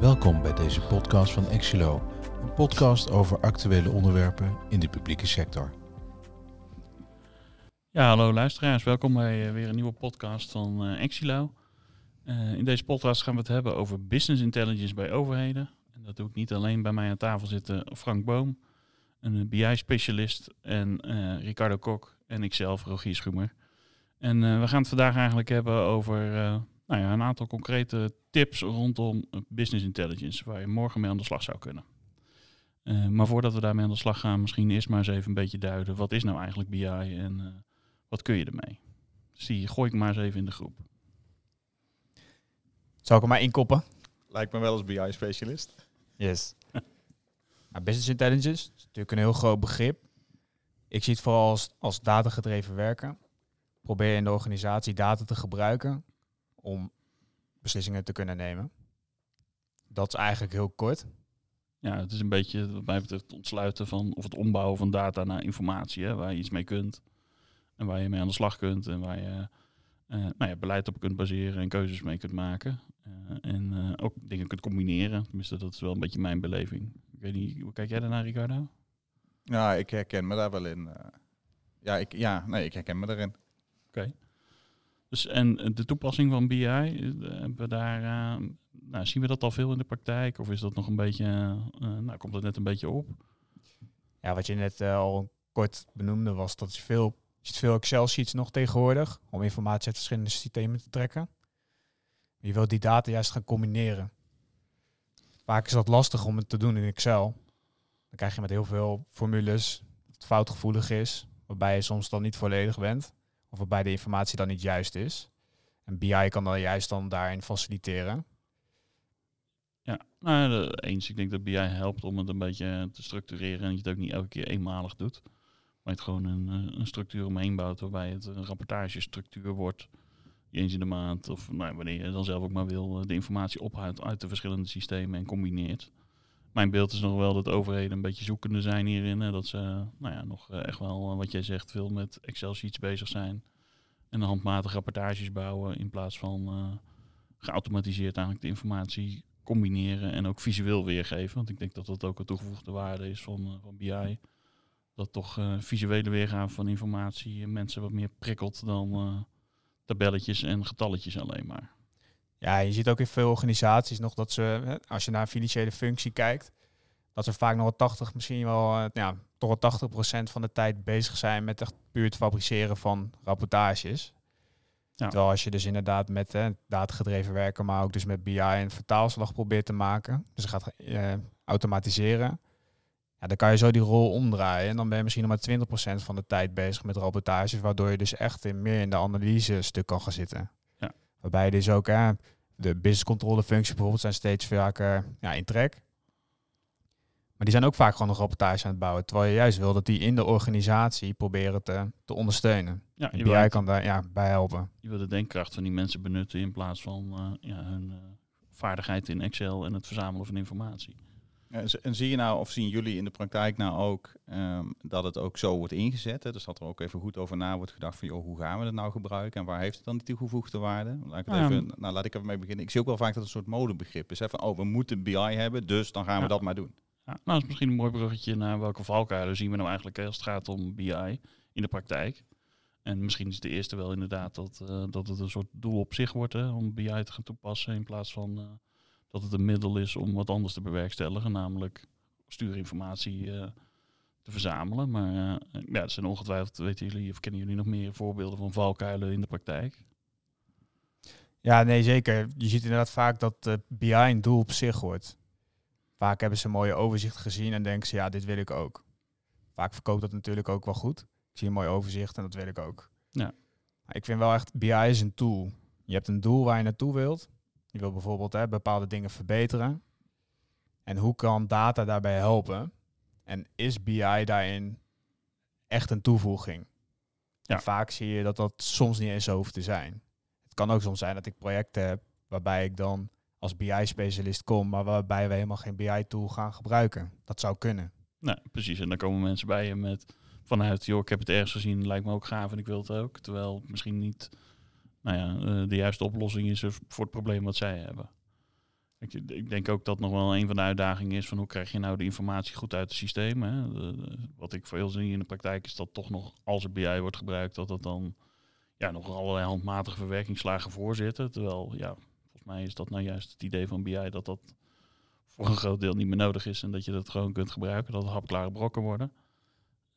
Welkom bij deze podcast van Exilo, een podcast over actuele onderwerpen in de publieke sector. Ja, hallo luisteraars. Welkom bij eh, weer een nieuwe podcast van eh Exilo. Eh, in deze podcast gaan we het hebben over business intelligence bij overheden. En dat doe ik niet alleen. Bij mij aan tafel zitten Frank Boom, een BI-specialist, en Ricardo Kok en ikzelf, Rogier Schumer. En we gaan het vandaag eigenlijk hebben over nou ja, een aantal concrete tips rondom business intelligence, waar je morgen mee aan de slag zou kunnen. Eh, maar voordat we daarmee aan de slag gaan, misschien eerst maar eens even een beetje duiden. Wat is nou eigenlijk BI en eh, wat kun je ermee? Dus die gooi ik maar eens even in de groep. Zal ik hem maar inkoppen? Lijkt me wel als BI-specialist. Yes. nou, business intelligence is natuurlijk een heel groot begrip. Ik zie het vooral als, als datagedreven werken. Probeer in de organisatie data te gebruiken om beslissingen te kunnen nemen. Dat is eigenlijk heel kort. Ja, het is een beetje wat mij betreft het ontsluiten van of het ombouwen van data naar informatie, hè, waar je iets mee kunt en waar je mee aan de slag kunt en waar je eh, nou ja, beleid op kunt baseren en keuzes mee kunt maken. Eh, en eh, ook dingen kunt combineren. Tenminste, dat is wel een beetje mijn beleving. Ik weet niet, hoe kijk jij daarnaar, Ricardo? Ja, ik herken me daar wel in. eh. ja, ik, ja, nee, ik herken me daarin. Dus en eh, de toepassing van BI, eh, hebben we daar, eh, nou, zien we dat al veel in de praktijk? Of is dat nog een beetje, nou, komt dat net een beetje op? Ja, wat je net al kort benoemde was dat je veel, je ziet veel Excel-sheets nog tegenwoordig om informatie uit verschillende systemen te trekken. Je wilt die data juist gaan combineren. Vaak is dat lastig om het te doen in Excel. Dan krijg je met heel veel formules dat foutgevoelig is, waarbij je soms dan niet volledig bent, of waarbij de informatie dan niet juist is. En BI kan dan juist dan daarin faciliteren. Ja, nou, eens. Ik denk dat BI helpt om het een beetje te structureren en dat je het ook niet elke keer eenmalig doet. Maar het gewoon een, eh, een structuur omheen bouwt waarbij het een rapportagestructuur wordt. Die eens in de maand of nou, wanneer je dan zelf ook maar wil, eh, de informatie ophaalt uit de verschillende systemen en combineert. Mijn beeld is nog wel dat overheden een beetje zoekende zijn hierin. Hè, dat ze nou ja, nog eh, echt wel, eh, wat jij zegt, veel met Excel-sheets bezig zijn. En handmatig rapportages bouwen in plaats van eh, geautomatiseerd eigenlijk de informatie combineren en ook visueel weergeven. Want ik denk dat dat ook een toegevoegde waarde is van, van BI. Dat toch visuele weergave van informatie mensen wat meer prikkelt dan tabelletjes en getalletjes alleen maar. Ja, je ziet ook in veel organisaties nog dat ze, als je naar een financiële functie kijkt, dat ze vaak nog wel 80, misschien wel, eh, ja, toch wel 80% van de tijd bezig zijn met echt puur het fabriceren van rapportages. Ja. Terwijl als je dus inderdaad met hè, datagedreven werken, maar ook dus met BI een vertaalslag probeert te maken, dus gaat eh, automatiseren, ja, dan kan je zo die rol omdraaien. En dan ben je misschien nog maar 20% van de tijd bezig met rapportages, waardoor je dus echt in, meer in de analyse stuk kan gaan zitten. Waarbij dus ook hè, de business controle functies bijvoorbeeld zijn steeds vaker ja, in trek. Maar die zijn ook vaak gewoon nog rapportage aan het bouwen. Terwijl je juist wil dat die in de organisatie proberen te, te ondersteunen. Ja, En wil, kan daar ja, bij helpen. je wil de denkkracht van die mensen benutten in plaats van eh, ja, hun eh, vaardigheid in Excel en het verzamelen van informatie. En zie je nou, of zien jullie in de praktijk nou ook ehm, dat het ook zo wordt ingezet? Hè? Dus dat er ook even goed over na wordt gedacht van, joh, hoe gaan we het nou gebruiken en waar heeft het dan die toegevoegde waarde? Laat ik, het Ja. even, nou, laat ik even mee beginnen. Ik zie ook wel vaak dat het een soort modebegrip is. Hè? Van, oh, we moeten BI hebben, dus dan gaan we dat maar doen. Ja, nou, dat is misschien een mooi bruggetje naar welke valkuilen zien we nou eigenlijk als het gaat om BI in de praktijk. En misschien is de eerste wel inderdaad dat, eh, dat het een soort doel op zich wordt hè, om BI te gaan toepassen in plaats van eh, dat het een middel is om wat anders te bewerkstelligen, namelijk stuurinformatie eh, te verzamelen. Maar eh, ja, er zijn ongetwijfeld, weten jullie of kennen jullie nog meer voorbeelden van valkuilen in de praktijk? Ja, nee, zeker. Je ziet inderdaad vaak dat eh, BI een doel op zich wordt. Vaak hebben ze een mooie overzicht gezien en denken ze, ja, dit wil ik ook. Vaak verkoopt dat natuurlijk ook wel goed. Ik zie een mooi overzicht en dat wil ik ook. Ja. Maar ik vind wel echt, BI is een tool. Je hebt een doel waar je naartoe wilt. Je wil bijvoorbeeld hè, bepaalde dingen verbeteren. En hoe kan data daarbij helpen? En is BI daarin echt een toevoeging? Ja. En vaak zie je dat dat soms niet eens zo hoeft te zijn. Het kan ook soms zijn dat ik projecten heb waarbij ik dan als BI-specialist kom, maar waarbij we helemaal geen BI-tool gaan gebruiken. Dat zou kunnen. Nou, precies. En dan komen mensen bij je met vanuit, joh, ik heb het ergens gezien, lijkt me ook gaaf en ik wil het ook. Terwijl het misschien niet nou ja, eh, de juiste oplossing is voor het probleem wat zij hebben. Ik, denk ook dat nog wel een van de uitdagingen is van hoe krijg je nou de informatie goed uit het systeem. Hè? Wat ik veel zie in de praktijk is dat toch nog als er BI wordt gebruikt, dat dat dan ja, nog allerlei handmatige verwerkingslagen voor zitten. Terwijl ja, volgens mij is dat nou juist het idee van BI dat dat voor een groot deel niet meer nodig is en dat je dat gewoon kunt gebruiken, dat het hapklare brokken worden.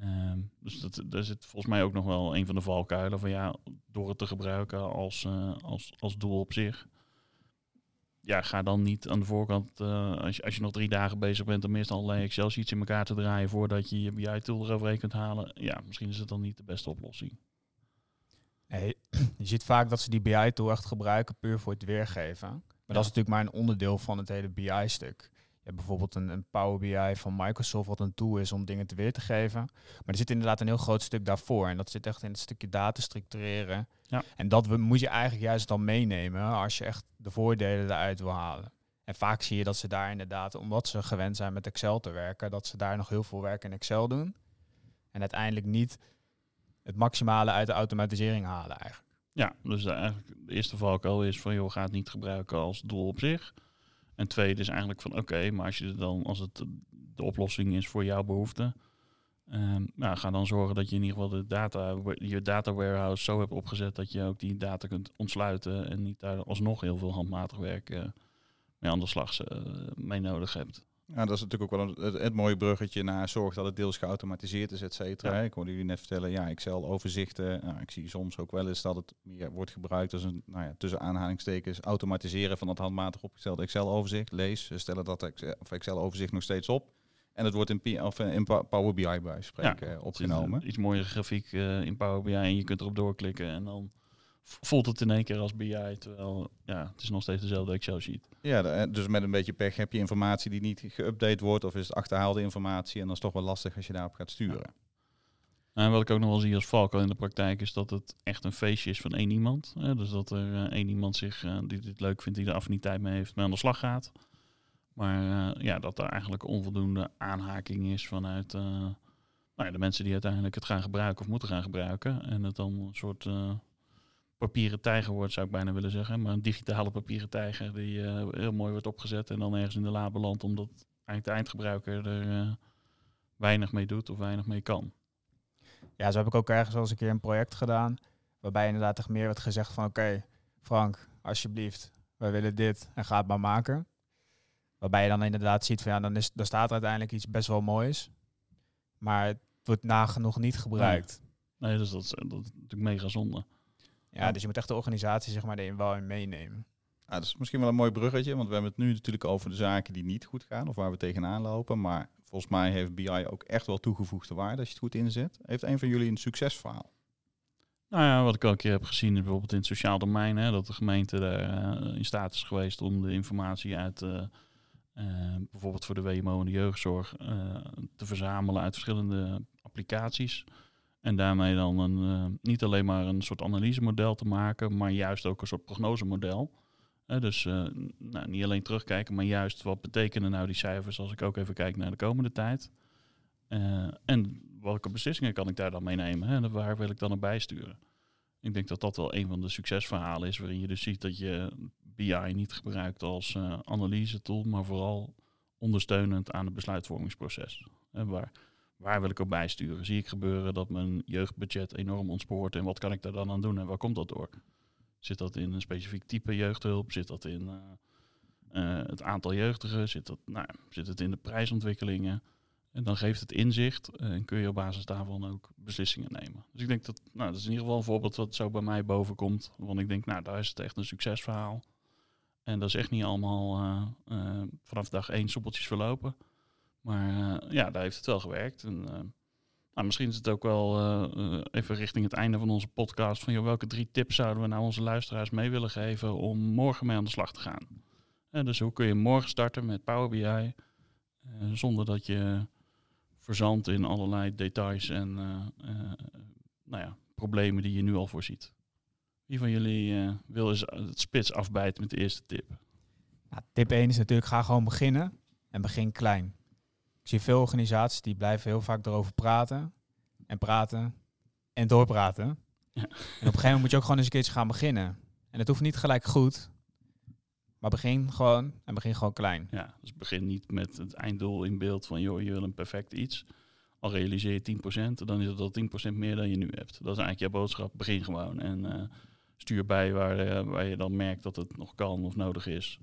Ehm, dus dat, daar zit volgens mij ook nog wel een van de valkuilen van ja, door het te gebruiken als, eh, als, als doel op zich. Ja, ga dan niet aan de voorkant, eh, als, je, als je nog drie dagen bezig bent om eerst allerlei Excel-sheets in elkaar te draaien voordat je je BI-tool eroverheen kunt halen. Ja, misschien is het dan niet de beste oplossing. Nee, je ziet vaak dat ze die BI-tool echt gebruiken puur voor het weergeven. Maar dat is natuurlijk maar een onderdeel van het hele BI-stuk. Je hebt bijvoorbeeld een, een Power BI van Microsoft, wat een tool is om dingen te weer te geven. Maar er zit inderdaad een heel groot stuk daarvoor. En dat zit echt in het stukje data structureren. Ja. En dat we- moet je eigenlijk juist dan meenemen als je echt de voordelen eruit wil halen. En vaak zie je dat ze daar inderdaad, omdat ze gewend zijn met Excel te werken, dat ze daar nog heel veel werk in Excel doen. En uiteindelijk niet het maximale uit de automatisering halen eigenlijk. Ja, dus de, eigenlijk de eerste valkuil is van joh, ga het niet gebruiken als doel op zich. En tweede is eigenlijk van oké, maar als je dan, als het de oplossing is voor jouw behoeften, ehm, nou, ga dan zorgen dat je in ieder geval de data, je data warehouse zo hebt opgezet dat je ook die data kunt ontsluiten en niet daar alsnog heel veel handmatig werk eh, mee aan de slag eh, mee nodig hebt. Ja, dat is natuurlijk ook wel een, het, het mooie bruggetje naar zorg dat het deels geautomatiseerd is, et cetera. Ja. Ik hoorde jullie net vertellen, ja, Excel-overzichten. Nou, ik zie soms ook wel eens dat het meer wordt gebruikt als een, nou ja, tussen aanhalingstekens, automatiseren van dat handmatig opgestelde Excel-overzicht. Lees, we stellen dat Excel-overzicht nog steeds op. En het wordt in, P- of eh, in Power BI bij spreken eh, Het is opgenomen. iets mooiere grafiek eh, in Power BI en je kunt erop doorklikken en dan voelt het in één keer als BI, terwijl ja, het is nog steeds dezelfde Excel-sheet. Ja, de- eh, dus met een beetje pech heb je informatie die niet geüpdate wordt of is het achterhaalde informatie. En dat is toch wel lastig als je daarop gaat sturen. En wat ik ook nog wel zie als valkuil in de praktijk is dat het echt een feestje is van één iemand. Hè? Dus dat er eh, één iemand zich, eh, die dit leuk vindt, die er affiniteit mee heeft, mee aan de slag gaat. Maar ja, dat er eigenlijk onvoldoende aanhaking is vanuit nou ja, de mensen die uiteindelijk het gaan gebruiken of moeten gaan gebruiken. En het dan een soort papieren tijger wordt, zou ik bijna willen zeggen. Maar een digitale papieren tijger die eh, heel mooi wordt opgezet en dan ergens in de la belandt, omdat eigenlijk de eindgebruiker er eh, weinig mee doet of weinig mee kan. Ja, zo heb ik ook ergens al eens een keer een project gedaan. Waarbij inderdaad echt meer werd gezegd van oké, Frank, alsjeblieft, wij willen dit en ga het maar maken. Waarbij je dan inderdaad ziet van ja, dan, is, dan staat er uiteindelijk iets best wel moois. Maar het wordt nagenoeg niet gebruikt. Nee, dus dat is, dat is natuurlijk mega zonde. Ja, dus je moet echt de organisatie zeg maar erin wel in meenemen. Ah, dat is misschien wel een mooi bruggetje, want we hebben het nu natuurlijk over de zaken die niet goed gaan of waar we tegenaan lopen. Maar volgens mij heeft BI ook echt wel toegevoegde waarde als je het goed inzet. Heeft een van jullie een succesverhaal? Nou ja, wat ik ook een keer heb gezien, is bijvoorbeeld in het sociaal domein, hè, dat de gemeente daar eh, in staat is geweest om de informatie uit, eh, eh, bijvoorbeeld voor de WMO en de jeugdzorg, eh, te verzamelen uit verschillende applicaties. En daarmee dan een, eh, niet alleen maar een soort analysemodel te maken, maar juist ook een soort prognosemodel. Eh, dus eh, nou, niet alleen terugkijken, maar juist wat betekenen nou die cijfers als ik ook even kijk naar de komende tijd. En welke beslissingen kan ik daar dan mee nemen? Hè? En waar wil ik dan naar bijsturen? Ik denk dat dat wel een van de succesverhalen is, waarin je dus ziet dat je BI niet gebruikt als analyse tool, maar vooral ondersteunend aan het besluitvormingsproces. Waar, waar wil ik op bijsturen? Zie ik gebeuren dat mijn jeugdbudget enorm ontspoort en wat kan ik daar dan aan doen en waar komt dat door? Zit dat in een specifiek type jeugdhulp? Zit dat in eh, eh, het aantal jeugdigen? Zit, dat, nou, zit het in de prijsontwikkelingen? En dan geeft het inzicht eh, en kun je op basis daarvan ook beslissingen nemen. Dus ik denk dat, nou, dat is in ieder geval een voorbeeld wat zo bij mij boven komt. Want ik denk, nou, daar is het echt een succesverhaal. En dat is echt niet allemaal vanaf dag één soepeltjes verlopen. Maar eh, ja, daar heeft het wel gewerkt. En, eh, nou, misschien is het ook wel eh, even richting het einde van onze podcast. Van joh, welke drie tips zouden we nou onze luisteraars mee willen geven om morgen mee aan de slag te gaan? Dus hoe kun je morgen starten met Power BI zonder dat je verzandt in allerlei details en nou ja, problemen die je nu al voorziet. Wie van jullie wil eens het spits afbijten met de eerste tip? Nou, tip 1 is natuurlijk ga gewoon beginnen en begin klein. Ik zie veel organisaties die blijven heel vaak erover praten en praten en doorpraten. Ja. En op een gegeven moment moet je ook gewoon eens een keertje gaan beginnen. En het hoeft niet gelijk goed, Maar begin gewoon en begin gewoon klein. Ja, dus begin niet met het einddoel in beeld van, joh, je wil een perfect iets. Al realiseer je 10%, dan is het al 10% meer dan je nu hebt. Dat is eigenlijk je boodschap. Begin gewoon en eh, stuur bij waar, eh, waar je dan merkt dat het nog kan of nodig is.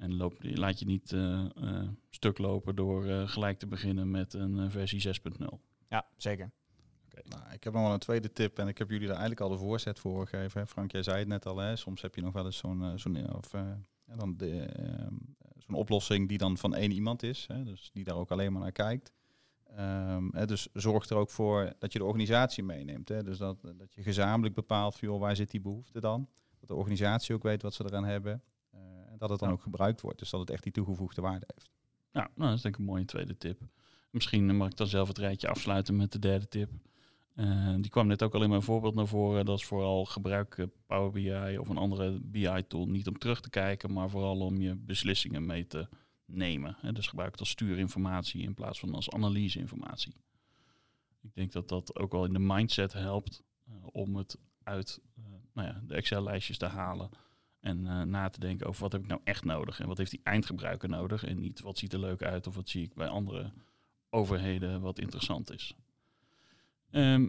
En loop, laat je niet eh, eh, stuk lopen door eh, gelijk te beginnen met een versie 6.0. Ja, zeker. Nou, ik heb nog wel een tweede tip en ik heb jullie daar eigenlijk al de voorzet voor gegeven. hè. Frank, jij zei het net al, hè? soms heb je nog wel eens zo'n zo'n of, eh, ja, dan de, ehm, zo'n oplossing die dan van één iemand is, hè? dus die daar ook alleen maar naar kijkt. Ehm, hè, dus zorg er ook voor dat je de organisatie meeneemt. Hè? Dus dat, dat je gezamenlijk bepaalt van, joh, waar zit die behoefte dan? Dat de organisatie ook weet wat ze eraan hebben. Dat het dan Ja. ook gebruikt wordt. Dus dat het echt die toegevoegde waarde heeft. Ja, nou, dat is denk ik een mooie tweede tip. Misschien eh, mag ik dan zelf het rijtje afsluiten met de derde tip. Eh, die kwam net ook al in mijn voorbeeld naar voren. Dat is vooral gebruik eh, Power BI of een andere BI-tool. Niet om terug te kijken, maar vooral om je beslissingen mee te nemen. Hè. Dus gebruik het als stuurinformatie in plaats van als analyseinformatie. Ik denk dat dat ook wel in de mindset helpt om het uit nou ja, de Excel-lijstjes te halen. En eh, na te denken over wat heb ik nou echt nodig en wat heeft die eindgebruiker nodig. En niet wat ziet er leuk uit of wat zie ik bij andere overheden wat interessant is. Ehm,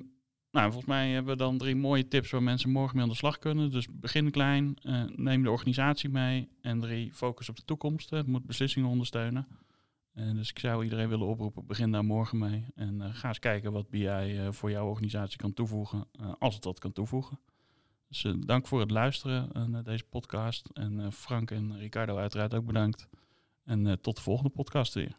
nou, volgens mij hebben we dan drie mooie tips waar mensen morgen mee aan de slag kunnen. Dus begin klein, eh, neem de organisatie mee. En drie, focus op de toekomst. Het moet beslissingen ondersteunen. En dus ik zou iedereen willen oproepen, begin daar morgen mee. En eh, ga eens kijken wat BI eh, voor jouw organisatie kan toevoegen, eh, als het dat kan toevoegen. Dus eh, dank voor het luisteren eh, naar deze podcast. En eh, Frank en Ricardo uiteraard ook bedankt. En tot de volgende podcast weer.